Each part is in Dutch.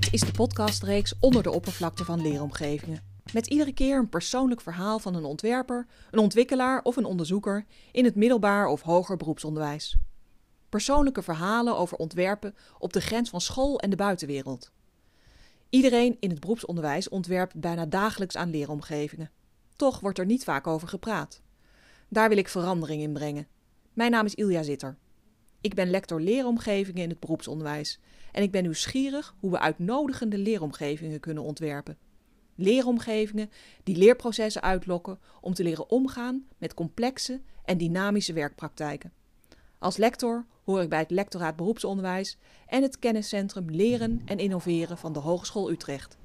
Dit is de podcastreeks Onder de oppervlakte van leeromgevingen. Met iedere keer een persoonlijk verhaal van een ontwerper, een ontwikkelaar of een onderzoeker in het middelbaar of hoger beroepsonderwijs. Persoonlijke verhalen over ontwerpen op de grens van school en de buitenwereld. Iedereen in het beroepsonderwijs ontwerpt bijna dagelijks aan leeromgevingen. Toch wordt er niet vaak over gepraat. Daar wil ik verandering in brengen. Mijn naam is Ilja Zitter. Ik ben lector leeromgevingen in het beroepsonderwijs en ik ben nieuwsgierig hoe we uitnodigende leeromgevingen kunnen ontwerpen. Leeromgevingen die leerprocessen uitlokken om te leren omgaan met complexe en dynamische werkpraktijken. Als lector hoor ik bij het lectoraat beroepsonderwijs en het kenniscentrum Leren en Innoveren van de Hogeschool Utrecht.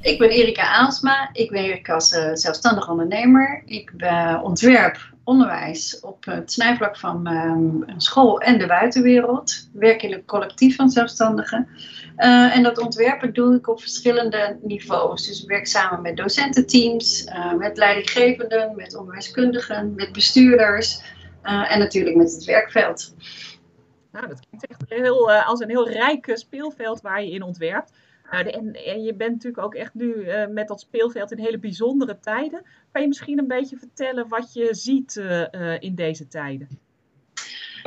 Ik ben Erika Aansma. Ik werk als uh, zelfstandig ondernemer. Ik uh, ontwerp onderwijs op het snijvlak van um, school en de buitenwereld. Werk in een collectief van zelfstandigen. Uh, en dat ontwerpen doe ik op verschillende niveaus. Dus ik werk samen met docententeams, met leidinggevenden, met onderwijskundigen, met bestuurders en natuurlijk met het werkveld. Nou, dat klinkt echt heel, als een heel rijk speelveld waar je in ontwerpt. Nou, en, en, je bent natuurlijk ook echt nu uh, met dat speelveld in hele bijzondere tijden. Kan je misschien een beetje vertellen wat je ziet uh, uh, in deze tijden?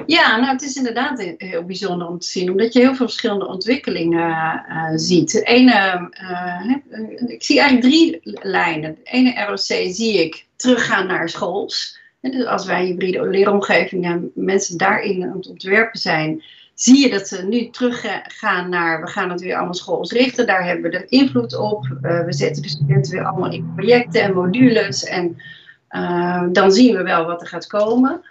Ja, nou het is inderdaad heel bijzonder om te zien, omdat je heel veel verschillende ontwikkelingen ziet. Ene, ik zie eigenlijk drie lijnen. De ene ROC zie ik teruggaan naar schools. Dus als wij hybride leeromgevingen mensen daarin aan het ontwerpen zijn, zie je dat ze nu teruggaan naar, we gaan het weer allemaal schools richten, daar hebben we de invloed op. Uh, we zetten de studenten weer allemaal in projecten en modules en uh, dan zien we wel wat er gaat komen.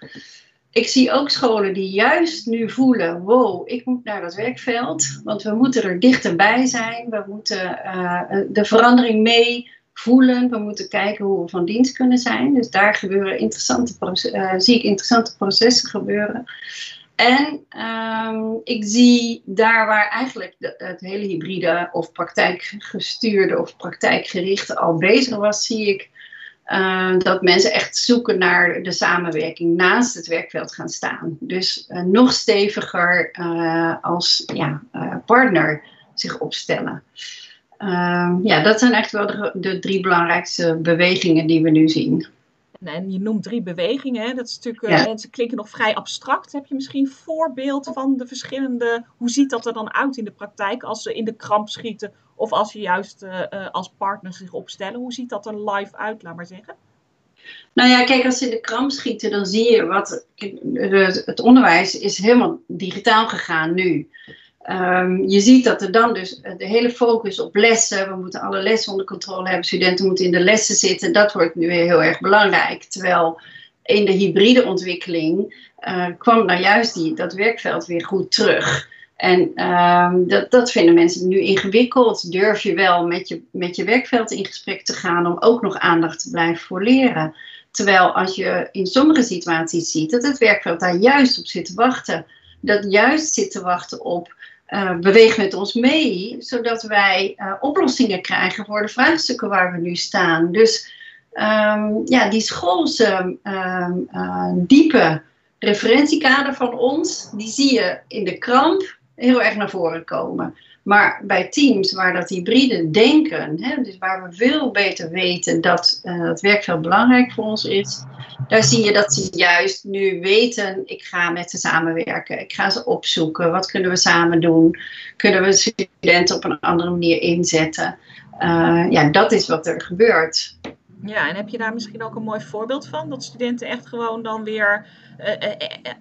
Ik zie ook scholen die juist nu voelen, wow, ik moet naar dat werkveld, want we moeten er dichterbij zijn, we moeten uh, de verandering mee voelen, we moeten kijken hoe we van dienst kunnen zijn. Dus daar gebeuren interessante zie ik interessante processen gebeuren. En um, ik zie daar waar eigenlijk de, het hele hybride of praktijkgestuurde of praktijkgerichte al bezig was, zie ik uh, dat mensen echt zoeken naar de samenwerking naast het werkveld gaan staan. Dus uh, nog steviger uh, als ja, partner zich opstellen. Ehm, ja, dat zijn echt wel de drie belangrijkste bewegingen die we nu zien. En je noemt drie bewegingen. Hè? Dat is natuurlijk, ja. ze klinken nog vrij abstract. Heb je misschien een voorbeeld van de verschillende. Hoe ziet dat er dan uit in de praktijk als ze in de kramp schieten? Of als je juist uh, uh, als partner zich opstellen? Hoe ziet dat er live uit, laat maar zeggen? Nou ja, kijk, als ze in de kramp schieten, dan zie je wat. Het onderwijs is helemaal digitaal gegaan nu. Um, je ziet dat er dan dus de hele focus op lessen, we moeten alle lessen onder controle hebben, studenten moeten in de lessen zitten, dat wordt nu weer heel erg belangrijk. Terwijl in de hybride ontwikkeling uh, kwam nou juist die, dat werkveld weer goed terug. En um, dat, dat vinden mensen nu ingewikkeld. Durf je wel met je, met je werkveld in gesprek te gaan om ook nog aandacht te blijven voor leren. Terwijl als je in sommige situaties ziet dat het werkveld daar juist op zit te wachten. Dat juist zit te wachten op uh, beweeg met ons mee, zodat wij uh, oplossingen krijgen voor de vraagstukken waar we nu staan. Dus um, ja, die schoolse um, uh, diepe referentiekader van ons, die zie je in de kramp heel erg naar voren komen. Maar bij teams waar dat hybride denken, hè, dus waar we veel beter weten dat uh, het werkveld belangrijk voor ons is, daar zie je dat ze juist nu weten, ik ga met ze samenwerken, ik ga ze opzoeken, wat kunnen we samen doen, kunnen we studenten op een andere manier inzetten. Uh, ja, dat is wat er gebeurt. Ja, en heb je daar misschien ook een mooi voorbeeld van? Dat studenten echt gewoon dan weer uh,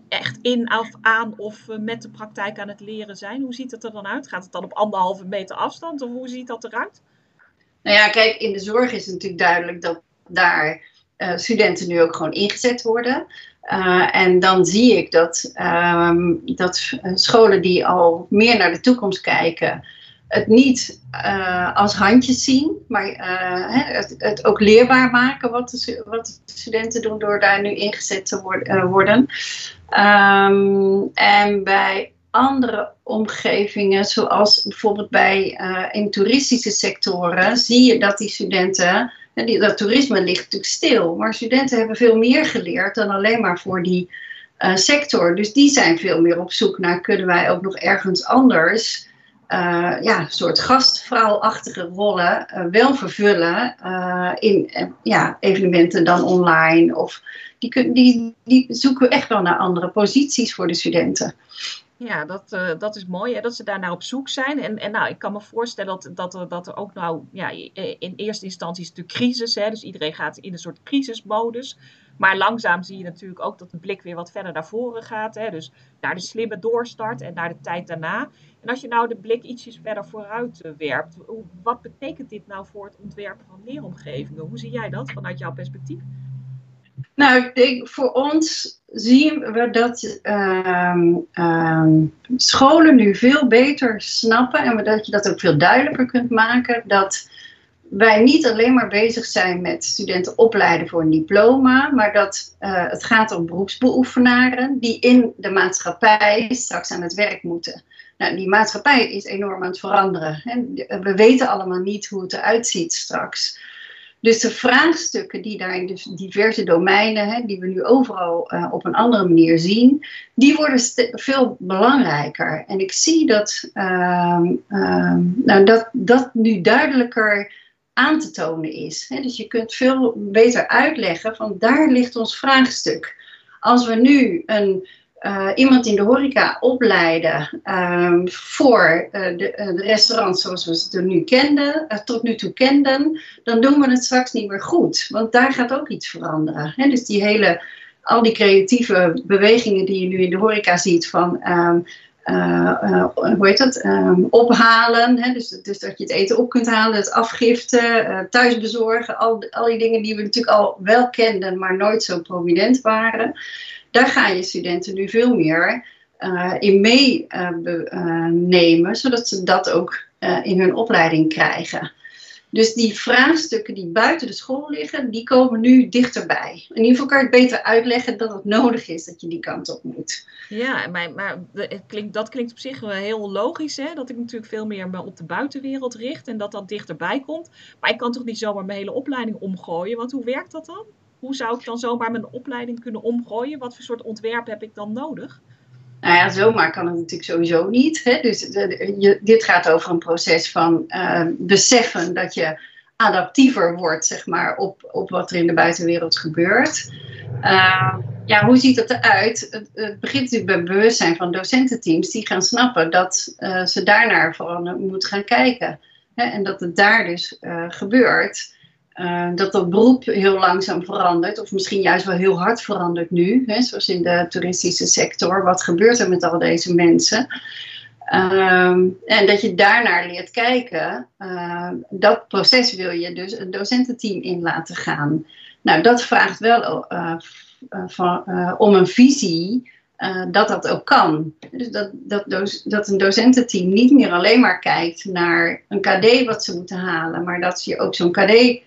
echt in of aan of met de praktijk aan het leren zijn? Hoe ziet het er dan uit? Gaat het dan op anderhalve meter afstand of hoe ziet dat eruit? Nou ja, kijk, in de zorg is het natuurlijk duidelijk dat daar studenten nu ook gewoon ingezet worden. En dan zie ik dat, um, dat scholen die al meer naar de toekomst kijken, het niet uh, als handjes zien, maar uh, het, het, ook leerbaar maken wat de, wat de, studenten doen door daar nu ingezet te worden. Uh, worden. Um, en bij andere omgevingen, zoals bijvoorbeeld bij in toeristische sectoren, zie je dat die studenten, die, dat toerisme ligt natuurlijk stil, maar studenten hebben veel meer geleerd dan alleen maar voor die sector. Dus die zijn veel meer op zoek naar, kunnen wij ook nog ergens anders uh, ja, soort gastvrouwachtige rollen uh, wel vervullen uh, in ja, evenementen dan online. Of die, die, die zoeken echt wel naar andere posities voor de studenten. Ja, dat, dat is mooi hè, dat ze daar naar op zoek zijn. En, en nou, ik kan me voorstellen dat, dat, er, dat er ook nou, ja, in eerste instantie is natuurlijk crisis. Hè, dus iedereen gaat in een soort crisismodus. Maar langzaam zie je natuurlijk ook dat de blik weer wat verder naar voren gaat. Hè, dus naar de slimme doorstart en naar de tijd daarna. En als je nou de blik ietsjes verder vooruit uh, werpt, wat betekent dit nou voor het ontwerpen van leeromgevingen? Hoe zie jij dat vanuit jouw perspectief? Nou, ik voor ons zien we dat uh, uh, scholen nu veel beter snappen en dat je dat ook veel duidelijker kunt maken. Dat wij niet alleen maar bezig zijn met studenten opleiden voor een diploma, maar dat uh, het gaat om beroepsbeoefenaren die in de maatschappij straks aan het werk moeten. Nou, die maatschappij is enorm aan het veranderen. Hè. We weten allemaal niet hoe het eruit ziet straks. Dus de vraagstukken die daar in diverse domeinen, hè, die we nu overal uh, op een andere manier zien, die worden veel belangrijker. En ik zie dat, uh, uh, nou, dat dat nu duidelijker aan te tonen is. Dus je kunt veel beter uitleggen van daar ligt ons vraagstuk. Als we nu een uh, iemand in de horeca opleiden um, voor uh, de, uh, de, zoals we ze nu kenden, tot nu toe kenden, dan doen we het straks niet meer goed. Want daar gaat ook iets veranderen. Dus die hele, al die creatieve bewegingen die je nu in de horeca ziet van. Um, hoe heet dat? Um, ophalen. Hè? Dus, dus, dat je het eten op kunt halen, het afgiften, thuis bezorgen. Al, al die dingen die we natuurlijk al wel kenden, maar nooit zo prominent waren daar gaan je studenten nu veel meer in meenemen, uh, zodat ze dat ook eh, in hun opleiding krijgen. Dus die vraagstukken die buiten de school liggen, die komen nu dichterbij. In ieder geval kan het beter uitleggen dat het nodig is dat je die kant op moet. Ja, maar, maar het klinkt, dat klinkt op zich heel logisch, hè? dat ik natuurlijk veel meer me op de buitenwereld richt en dat dat dichterbij komt. Maar ik kan toch niet zomaar mijn hele opleiding omgooien, want hoe werkt dat dan? hoe zou ik dan zomaar mijn opleiding kunnen omgooien? Wat voor soort ontwerp heb ik dan nodig? Nou ja, zomaar kan het natuurlijk sowieso niet. Hè? Dus dit gaat over een proces van uh, beseffen dat je adaptiever wordt, zeg maar, op, op wat er in de buitenwereld gebeurt. Uh, ja, hoe ziet dat eruit? Het, het, begint natuurlijk bij bewustzijn van docententeams die gaan snappen dat uh, ze daarnaar vooral moeten gaan kijken. Hè? En dat het daar dus gebeurt. Uh, dat dat beroep heel langzaam verandert, of misschien juist wel heel hard verandert nu, hè, zoals in de toeristische sector. Wat gebeurt er met al deze mensen? Um, en dat je daarnaar leert kijken, uh, dat proces wil je dus een docententeam in laten gaan. Nou, dat vraagt wel uh, van, om een visie dat dat ook kan. Dus dat, dat, dat een docententeam niet meer alleen maar kijkt naar een KD wat ze moeten halen, maar dat je ook zo'n KD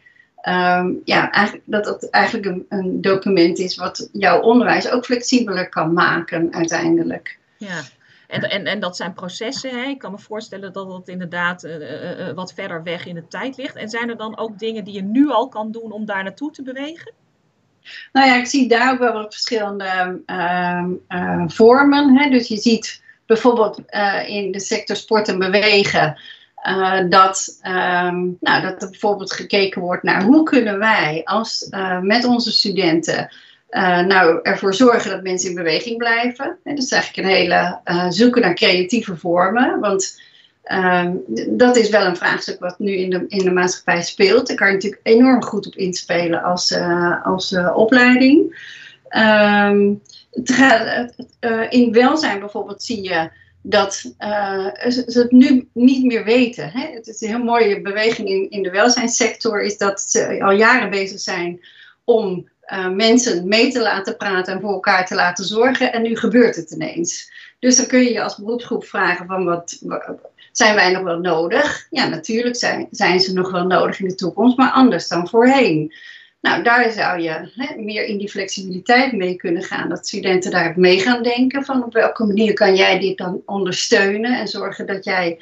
Um, ja, eigenlijk, dat het eigenlijk een, een, document is wat jouw onderwijs ook flexibeler kan maken uiteindelijk. Ja, en, en, en dat zijn processen. Hè? Ik kan me voorstellen dat dat inderdaad uh, uh, wat verder weg in de tijd ligt. En zijn er dan ook dingen die je nu al kan doen om daar naartoe te bewegen? Nou ja, ik zie daar ook wel wat verschillende uh, vormen. Hè? Dus je ziet bijvoorbeeld in de sector sport en bewegen uh, dat, um, nou, dat er bijvoorbeeld gekeken wordt naar hoe kunnen wij als, uh, met onze studenten uh, nou, ervoor zorgen dat mensen in beweging blijven. En dat is eigenlijk een hele zoeken naar creatieve vormen. Want ehm, dat is wel een vraagstuk wat nu in de, in de maatschappij speelt. Daar kan je natuurlijk enorm goed op inspelen als, als opleiding. Um, in welzijn bijvoorbeeld zie je dat uh, ze het nu niet meer weten. Hè? Het is een heel mooie beweging in, de welzijnssector, is dat ze al jaren bezig zijn om uh, mensen mee te laten praten en voor elkaar te laten zorgen. En nu gebeurt het ineens. Dus dan kun je je als beroepsgroep vragen van wat zijn wij nog wel nodig? Ja, natuurlijk zijn, zijn ze nog wel nodig in de toekomst, maar anders dan voorheen. Nou, daar zou je hè, meer in die flexibiliteit mee kunnen gaan. Dat studenten daar mee gaan denken van op welke manier kan jij dit dan ondersteunen en zorgen dat jij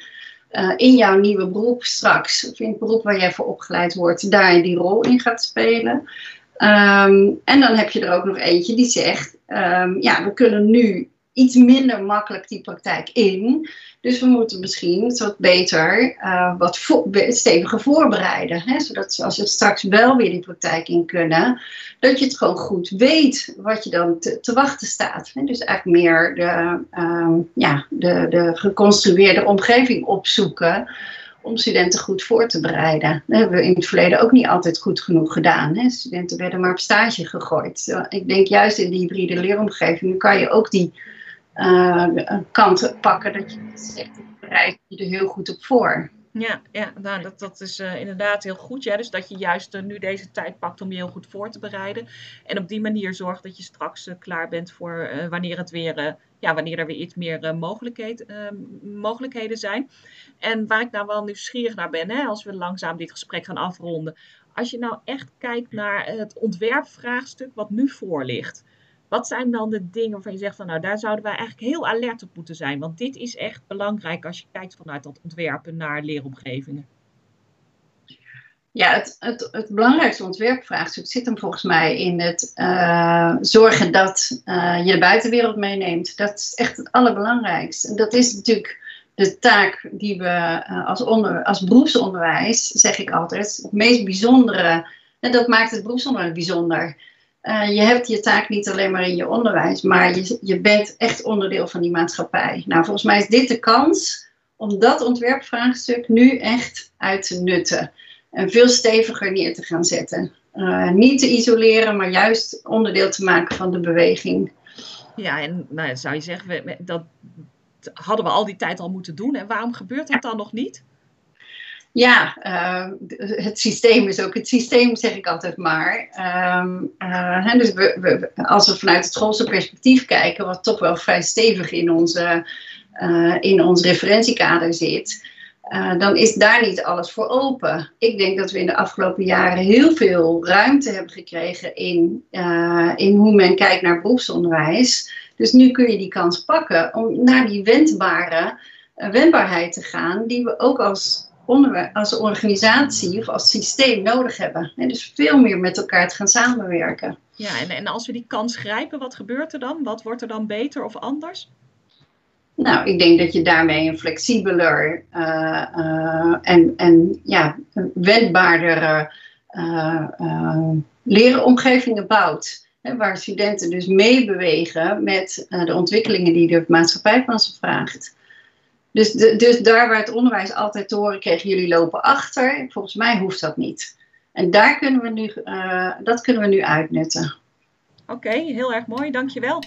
uh, in jouw nieuwe beroep straks, of in het beroep waar jij voor opgeleid wordt, daar die rol in gaat spelen. Um, en dan heb je er ook nog eentje die zegt, um, ja, we kunnen nu iets minder makkelijk die praktijk in. Dus we moeten misschien wat beter, uh, wat steviger voorbereiden. Hè? Zodat als je straks wel weer die praktijk in kunnen, dat je het gewoon goed weet wat je dan te, te wachten staat. Hè? Dus eigenlijk meer de, uh, ja, de, de geconstrueerde omgeving opzoeken om studenten goed voor te bereiden. Dat hebben we in het verleden ook niet altijd goed genoeg gedaan. Hè? Studenten werden maar op stage gegooid. Ik denk juist in die hybride leeromgeving kan je ook die kant pakken dat je zegt, bereid je er heel goed op voor. Ja, ja nou, dat, dat is uh, inderdaad heel goed. Ja? Dus dat je juist uh, nu deze tijd pakt om je heel goed voor te bereiden. En op die manier zorgt dat je straks klaar bent voor wanneer, het weer, ja, wanneer er weer iets meer mogelijkheid, mogelijkheden zijn. En waar ik nou wel nieuwsgierig naar ben, hè, als we langzaam dit gesprek gaan afronden. Als je nou echt kijkt naar het ontwerpvraagstuk wat nu voor ligt. Wat zijn dan de dingen waarvan je zegt van nou daar zouden wij eigenlijk heel alert op moeten zijn? Want dit is echt belangrijk als je kijkt vanuit dat ontwerpen naar leeromgevingen. Ja, het, het, het belangrijkste ontwerpvraagstuk zit hem volgens mij in het uh, zorgen dat uh, je de buitenwereld meeneemt. Dat is echt het allerbelangrijkste. En dat is natuurlijk de taak die we uh, als, onder, als beroepsonderwijs, zeg ik altijd, het meest bijzondere. En dat maakt het beroepsonderwijs bijzonder. Uh, je hebt je taak niet alleen maar in je onderwijs, maar je, je bent echt onderdeel van die maatschappij. Nou, volgens mij is dit de kans om dat ontwerpvraagstuk nu echt uit te nutten. En veel steviger neer te gaan zetten. Uh, niet te isoleren, maar juist onderdeel te maken van de beweging. Ja, en nou, zou je zeggen, dat hadden we al die tijd al moeten doen. En waarom gebeurt dat dan nog niet? Ja, uh, het systeem is ook het systeem, zeg ik altijd maar. Um, uh, dus we, als we vanuit het schoolse perspectief kijken, wat toch wel vrij stevig in, onze, uh, in ons referentiekader zit, dan is daar niet alles voor open. Ik denk dat we in de afgelopen jaren heel veel ruimte hebben gekregen in, in hoe men kijkt naar beroepsonderwijs. Dus nu kun je die kans pakken om naar die wendbare wendbaarheid te gaan, die we ook als als organisatie of als systeem nodig hebben. En dus veel meer met elkaar te gaan samenwerken. Ja, en, en als we die kans grijpen, wat gebeurt er dan? Wat wordt er dan beter of anders? Nou, ik denk dat je daarmee een flexibeler uh, uh, en, en ja, wendbaardere uh, leeromgevingen bouwt. Hè, waar studenten dus meebewegen met de ontwikkelingen die de maatschappij van ze vraagt. Dus, dus daar waar het onderwijs altijd te horen kreeg, jullie lopen achter, volgens mij hoeft dat niet. En daar kunnen we nu, uh, dat kunnen we nu uitnutten. Oké, heel erg mooi, dankjewel.